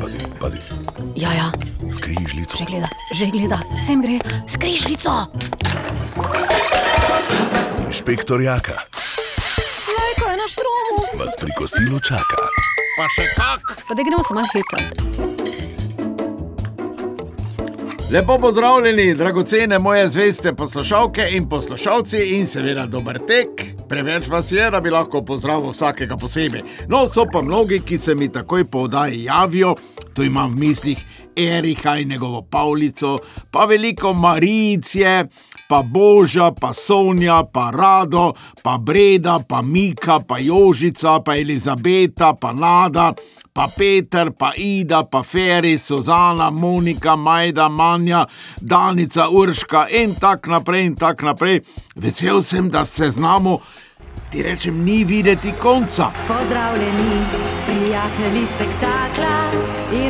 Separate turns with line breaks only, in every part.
Pazi, pazi,
Ja, ja,
skrižljico.
že gleda, že gleda, sem gre, skrižljico.
Inšpektor Jaka
Lajko je na štromu.
vas pri kosilu čaka.
Pa še kak.
Pa da gremo se malo hecati.
Lepo pozdravljeni, dragocene moje zveste poslušalke in poslušalci, in seveda dober tek. Preveč vas je, da bi lahko pozdravil vsakega posebej. No, so pa mnogi, ki se mi takoj po oddaji javijo, tu imam v mislih Erika in njegovo Pavlico, pa veliko Maricije, pa Boža, pa Sonja, pa Rado, pa Breda, pa Mika, pa Jožica, pa Elizabeta, pa Nada, pa Peter, pa Ida, pa Feri, Suzana, Monika, Majda, Manja, Danica, Urška in tako naprej in tako naprej. Vesel sem, da se znamo, ti rečem, ni videti konca.
Pozdravljeni, prijatelji spektakla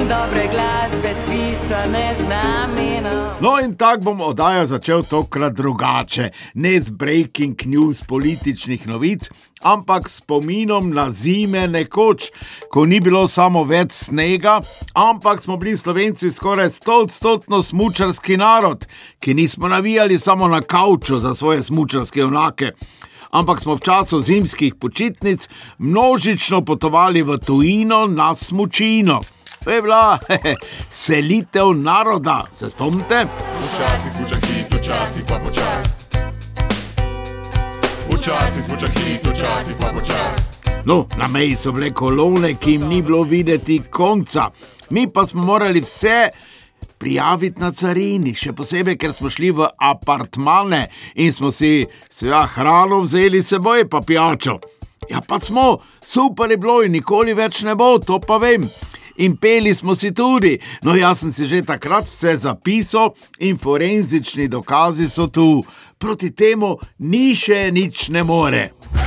dobre glasbe spisane znamena.
No, in tako bom oddajo začel tokrat drugače, ne z breaking news političnih novic, ampak spominom na zime nekoč, ko ni bilo samo več snega, ampak smo bili Slovenci skoraj stotstotno smučarski narod, ki nismo navijali samo na kavču za svoje smučarske junake. Ampak smo v času zimskih počitnic množično potovali v tujino na smučino. To je bila selitev naroda, se spomnite?
Včasih smuča hit, včasih pa počas. Včasih smuča hit, včasih pa počas.
No, na meji so bile kolone, ki jim ni bilo videti konca. Mi pa smo morali vse prijaviti na carini, še posebej, ker smo šli v apartmane in smo si seveda hrano vzeli seboj, pa pijačo. Ja, pa smo, super je bilo in nikoli več ne bo, to pa vem. In peli smo si tudi, no jaz sem si že takrat vse zapisal in forenzični dokazi so tu. Proti temu ni še nič ne more.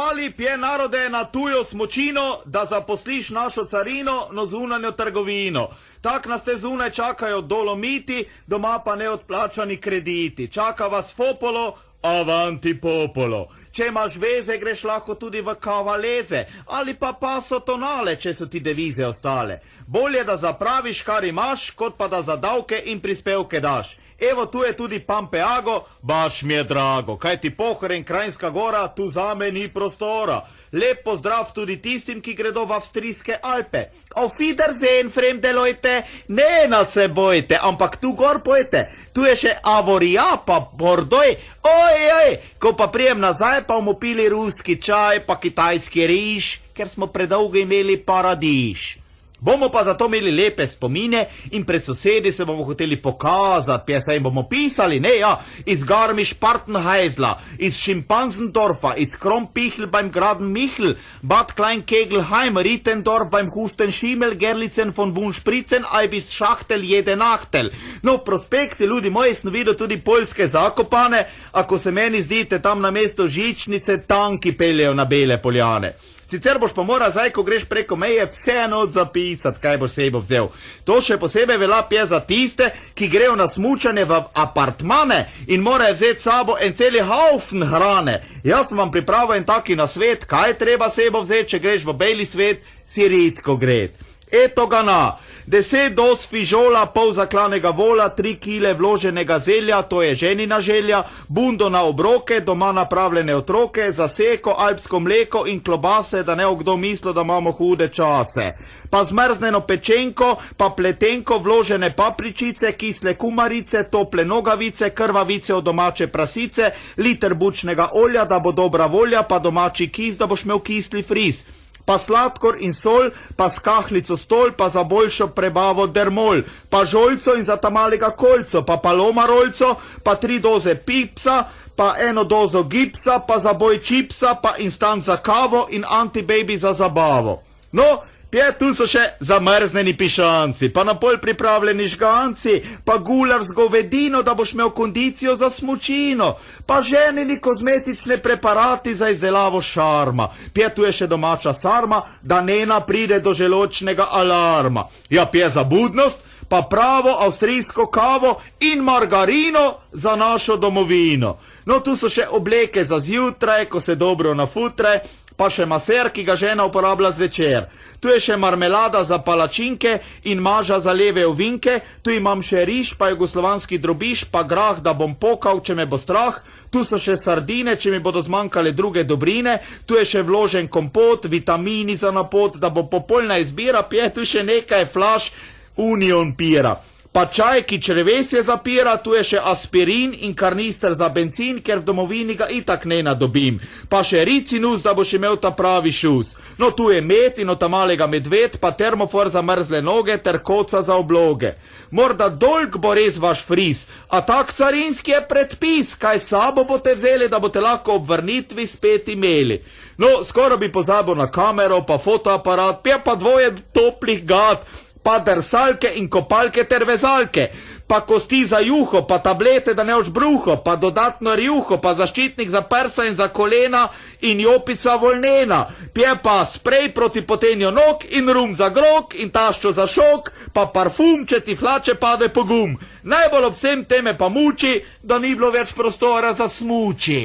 Navali pje narode na tujo smočino, da zaposliš našo carino na zunanjo trgovino. Tak nas te zunaj čakajo dolomiti, doma pa neodplačani krediti. Čaka vas fopolo, avanti popolo. Če imaš veze, greš lahko tudi v kavaleze ali pa paso tonale, če so ti devize ostale. Bolje, da zapraviš, kar imaš, kot pa da za davke in prispevke daš. Evo tu je tudi Pampeago, baš mi je drago, kaj ti pohor in krajinska gora, tu za me ni prostora. Lep pozdrav tudi tistim, ki gredo v avstrijske Alpe. Auf Wiedersehen, fremde Leute, ne na se bojte, ampak tu gor pojte. Tu je še Avorija, pa Bordoj, oj, oj, ko pa prijem nazaj, pa bomo pili ruski čaj, pa kitajski riž, ker smo predolgo imeli paradiž. Bomo pa zato imeli lepe spomine in pred sosedi se bomo hoteli pokazati, pjesa jim bomo pisali, ne ja, iz Garmisch Partenheisla, iz Schimpansendorfa, iz Krompichel beim Graden Michel, Bad Kleinkegelheim, Rittendorf beim Husten Schimmel, Gerlitzen von Wunšpricen, Albis Schachtel jede Nachtel. No, v prospekti, ljudi moji, sem videl tudi poljske zakopane, ako se meni zdite tam na mesto žičnice, tanki peljejo na bele poljane. Sicer boš pa moral zdaj, ko greš preko meje, vseeno zapisati, kaj boš sebo vzel. To še posebej velja za tiste, ki grejo na smučanje v apartmane in morajo vzeti sabo en celi haufen hrane. Jaz sem vam pripravil en taki na svet, kaj treba sebo vzeti, če greš v beli svet, si redko gre. Eto ga na. Deset dos fižola, pol zaklanega vola, tri kile vloženega zelja, to je ženina želja, bundo na obroke, doma napravljene otroke, zaseko, alpsko mleko in klobase, da ne kdo misli, da imamo hude čase. Pa zmrzneno pečenko, pa pletenko, vložene papričice, kisle kumarice, tople nogavice, krvavice od domače prasice, liter bučnega olja, da bo dobra volja, pa domači kis, da boš imel kisli friz pa sladkor in sol, pa skahlico stol, pa za boljšo prebavo dermol, pa žolco in za ta malega kolco, pa paloma rolco, pa tri doze pipsa, pa eno dozo gipsa, pa za boj čipsa, pa instant za kavo in antibaby za zabavo. No, Pje, tu so še zamrznjeni pišanci, pa na pol pripravljeni žganci, pa gular z govedino, da boš imel kondicijo za smučino, pa ženini kozmetične preparati za izdelavo šarma. Pje, tu je še domača sarma, da nena pride do želočnega alarma. Ja, pje za budnost, pa pravo avstrijsko kavo in margarino za našo domovino. No, tu so še obleke za zjutraj, ko se dobro nafutre, pa še maser, ki ga žena uporablja zvečer. Tu je še marmelada za palačinke in maža za leve ovinke, tu imam še riž, pa jugoslovanski drobiš, pa grah, da bom pokal, če me bo strah. Tu so še sardine, če mi bodo zmanjkale druge dobrine, tu je še vložen kompot, vitamini za napot, da bo popolna izbira, pije tu še nekaj flaš Union pira. Pa čaj, ki črevesje zapira, tu je še aspirin in karnister za benzin, ker v domovini ga itak ne nadobim. Pa še ricinus, da boš imel ta pravi šus. No, tu je med in od malega medved, pa termofor za mrzle noge ter koca za obloge. Morda dolg bo res vaš fris, a tak carinski je predpis, kaj sabo boste vzeli, da boste lahko ob vrnitvi spet imeli. No, skoraj bi pozabil na kamero, pa fotoaparat, pa pa dvoje toplih gad, pa drsalke in kopalke ter vezalke, pa kosti za juho, pa tablete, da ne boš bruho, pa dodatno rjuho, pa zaščitnik za prsa in za kolena in jopica volnena, pje pa sprej proti potenju nog in rum za grog in taščo za šok, pa parfum, če ti hlače pade pogum. Najbolj ob vsem teme pa muči, da ni bilo več prostora za smuči.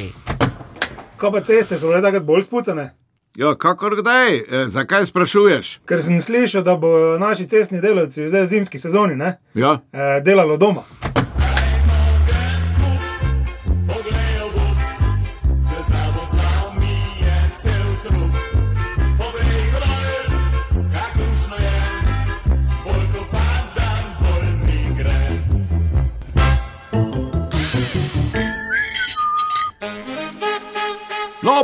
Kaj pa ceste so bile takrat bolj spucane?
Ja, kakor kdaj, e, zakaj sprašuješ?
Ker sem slišal, da bo naši cestni delavci zdaj v zimski sezoni ne,
Ja,
eh, delalo doma.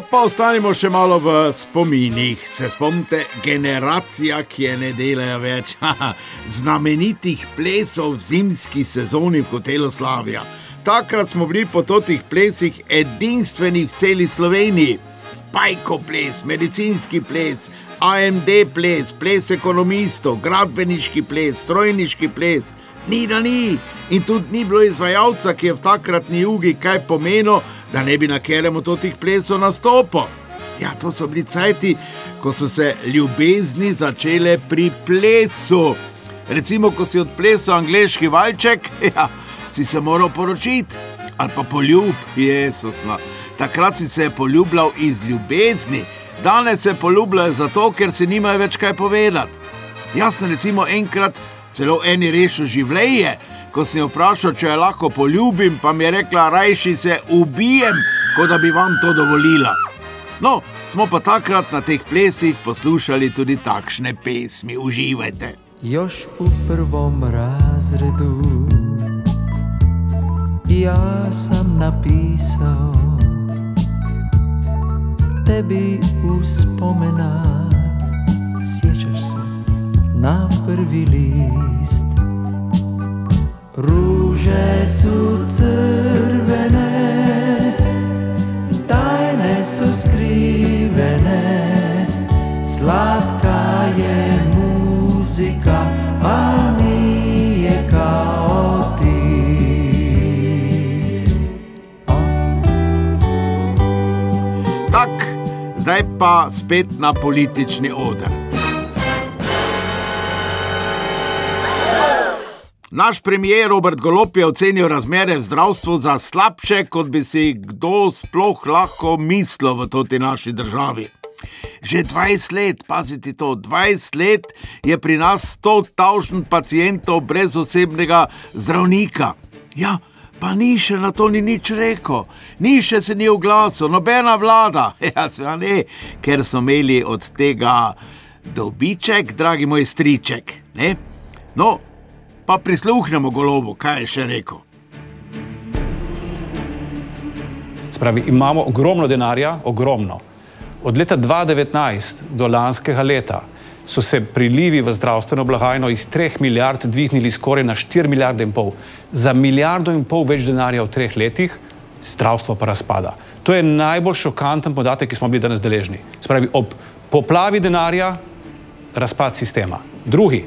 Pa ostanimo še malo v spominih. Se spomnite, generacija, ki je ne delajo več, znamenitih plesov v zimski sezoni v hotelu Slavija. Takrat smo bili po totih plesih edinstveni v celi Sloveniji. Pajko ples, medicinski ples, AMD ples, ples ekonomistov, gradbeniški ples, strojniški ples. Ni da ni. In tudi ni bilo izvajalca, ki je v takratni jugi kaj pomenil, da ne bi na keremu totih plesov nastopil. Ja, to so bili cajti, ko so se ljubezni začele pri plesu. Recimo, ko si odplesal angliški valček, ja, si se moral poročiti ali pa poljub, Jezus. No. Takrat si se poljubljal iz ljubezni, danes se poljubljajo zato, ker si nimajo več kaj povedati. Jaz sem recimo enkrat celo eni rešil življenje, ko sem jo vprašal, če jo lahko poljubim, pa mi je rekla, rajši se ubijem, kot da bi vam to dovolila. No, smo pa takrat na teh plesih poslušali tudi takšne pesmi, uživajte.
Još u prvom razredu Ja sam napisao Tebi uspomena Sjećaš se na prvi list. Ruže su
zdaj pa spet na politični oder. Naš premijer Robert Golop je ocenil razmere v zdravstvu za slabše, kot bi si kdo sploh lahko mislil v toti naši državi. Že 20 let, pazite to, 20 let je pri nas 100 tavžen pacijentov brez osebnega zdravnika. Ja, pa ni še na to ni nič rekel, ni še se ni oglasil, nobena vlada. Ja, seveda ne, ker so imeli od tega dobiček, dragi moj striček. Ne? No, pa prisluhnemo golobu, kaj je še rekel.
Spravi, imamo ogromno denarja, ogromno. Od leta 2019 do lanskega leta so se prilivi v zdravstveno blagajno iz 3 milijard dvignili skoraj na 4 milijarde in pol. Za milijardo in pol več denarja v treh letih, zdravstvo pa razpada. To je najbolj šokanten podatek, ki smo bili danes deležni. Spravi, ob poplavi denarja razpad sistema. Drugi,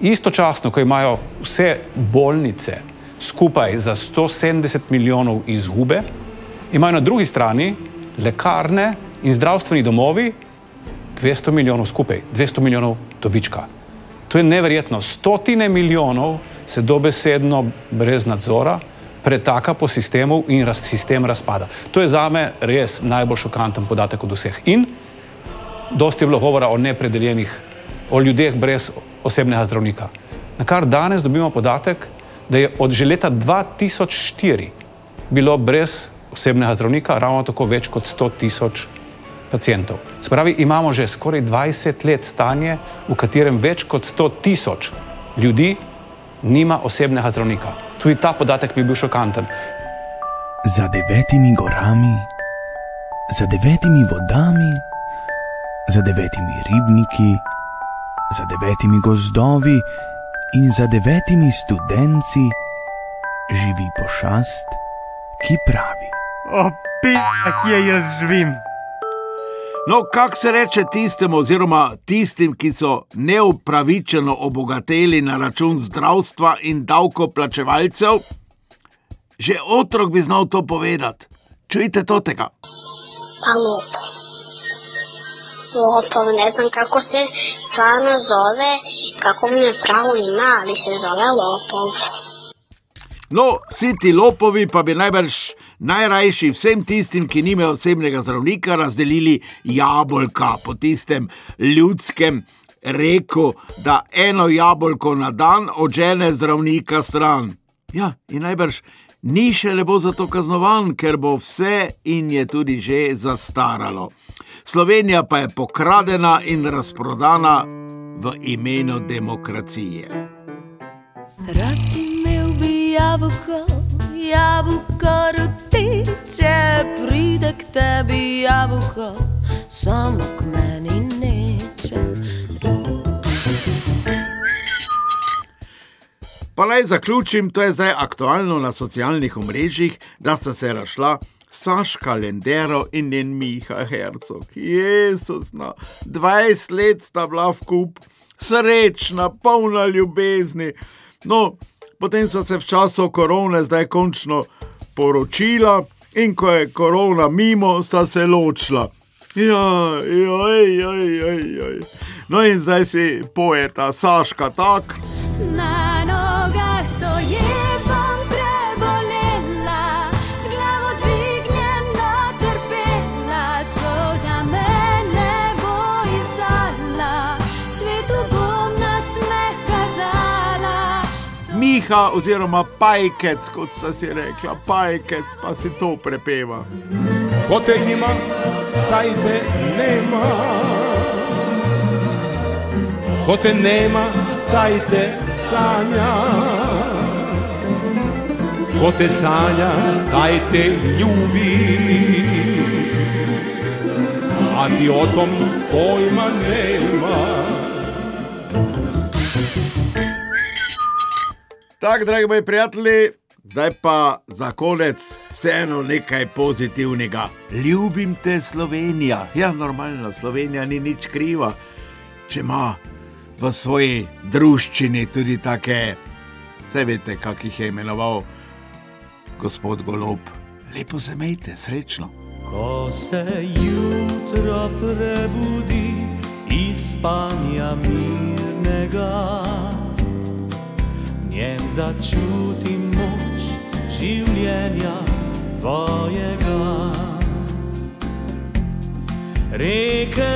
istočasno, ko imajo vse bolnice skupaj za 170 milijonov izgube, imajo na drugi strani lekarne in zdravstveni domovi 200 milijonov skupaj, 200 milijonov dobička. To je neverjetno. Stotine milijonov se dobesedno brez nadzora pretaka po sistemu in raz, sistem razpada. To je za me res najbolj šokanten podatek od vseh. In dosti je bilo govora o nepredeljenih, o ljudeh brez osebnega zdravnika. Na kar danes dobimo podatek, da je od že leta 2004 bilo brez osebnega zdravnika ravno tako več kot 100 tisoč pacijentov. Se pravi, imamo že skoraj 20 let stanje, v katerem več kot 100 tisoč ljudi nima osebnega zdravnika. Tudi ta podatek je bil šokanten.
Za devetimi gorami, za devetimi vodami, za devetimi ribniki, za devetimi gozdovi in za devetimi studenci živi pošast, ki pravi:
Opi, kje jaz živim.
No, kak se reče tistemu, oziroma tistim, ki so neupravičeno obogateli na račun zdravstva in davkoplačevalcev? Že otrok bi znal to povedati. Čujte to tega.
Pa lopov. Lopov, ne znam kako se stvarno zove, kako mu je pravo ime, ali se zove lopov.
No, vsi ti lopovi pa bi najbrž najrajši vsem tistim, ki nimajo osebnega zdravnika, razdelili jabolka po tistem ljudskem reku, da eno jabolko na dan odžene zdravnika stran. Ja, in najbrž ni še lepo zato kaznovan, ker bo vse in je tudi že zastaralo. Slovenija pa je pokradena in razprodana v imenu demokracije.
Rad imel bi jabolko, jabolko roti, če pride k tebi jabolko, samo k meni neče.
Pa naj zaključim, to je zdaj aktualno na socialnih omrežjih, da sta se razšla Saška Lendero in njen Miha Hercog. Jezus, no, 20 let sta bila v kup, srečna, polna ljubezni. No, potem so se v času korone zdaj končno poročila in ko je korona mimo, sta se ločila. Ja, joj, joj, joj, joj. No in zdaj si pojeta Saška tak.
Na nogah
Miha oziroma pajkec, kot sta si rekla, pajkec pa si to prepeva.
Ko te ima, taj te nema. Ko te nema, taj te sanja. Ko te sanja, taj te ljubi. A ti o tom pojma nema.
Tako, dragi moji prijatelji, zdaj pa za konec vseeno nekaj pozitivnega. Ljubim te, Slovenija. Ja, normalno, Slovenija ni nič kriva, če ima v svoji druščini tudi take, vse veste, kak jih je imenoval gospod Golob. Lepo se imejte, srečno.
Ko se jutro prebudi iz spanja mirnega, njem začutim moč življenja tvojega. Reke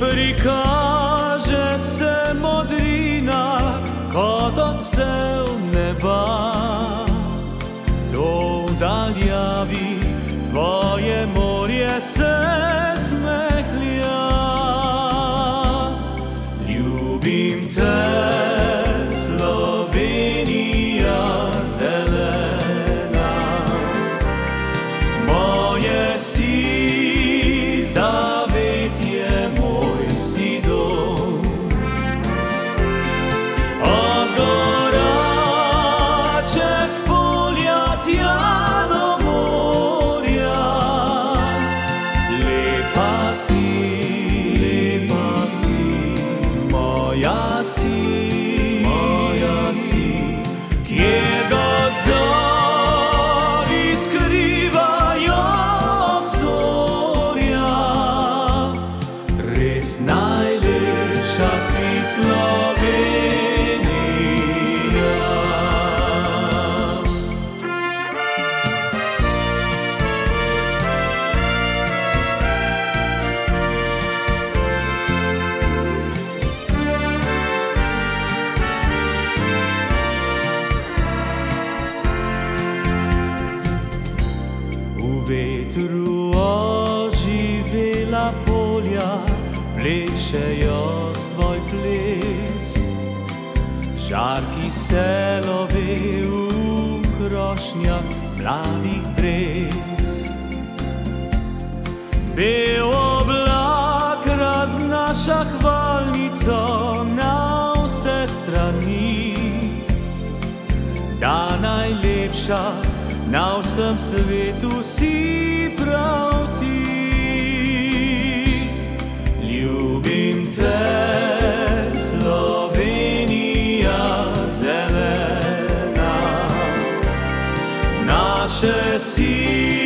prikaže se modrina kot odsev neba, to v daljavi tvoje morje se mladih dreves. Bel oblak raznaša hvalnico na vse strani, da najlepša na vsem svetu si prav ti. Ljubim te, chassi.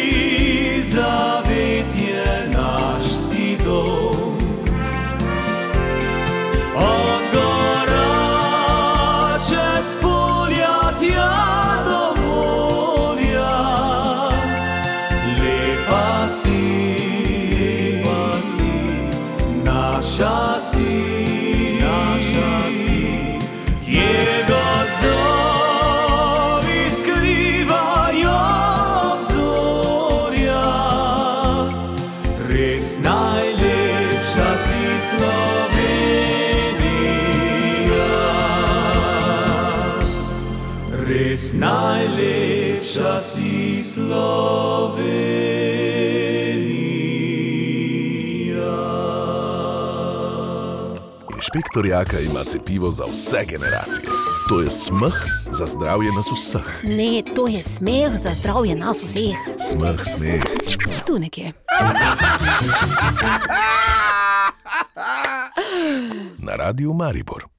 Slovenija. Res najlepša si Slovenija.
Inšpektor Jaka ima cepivo za vse generacije. To je smeh za zdravje nas vseh.
Ne, to je smeh za zdravje nas vseh.
Smeh, smeh.
Tu nekje.
Na radiju Maribor.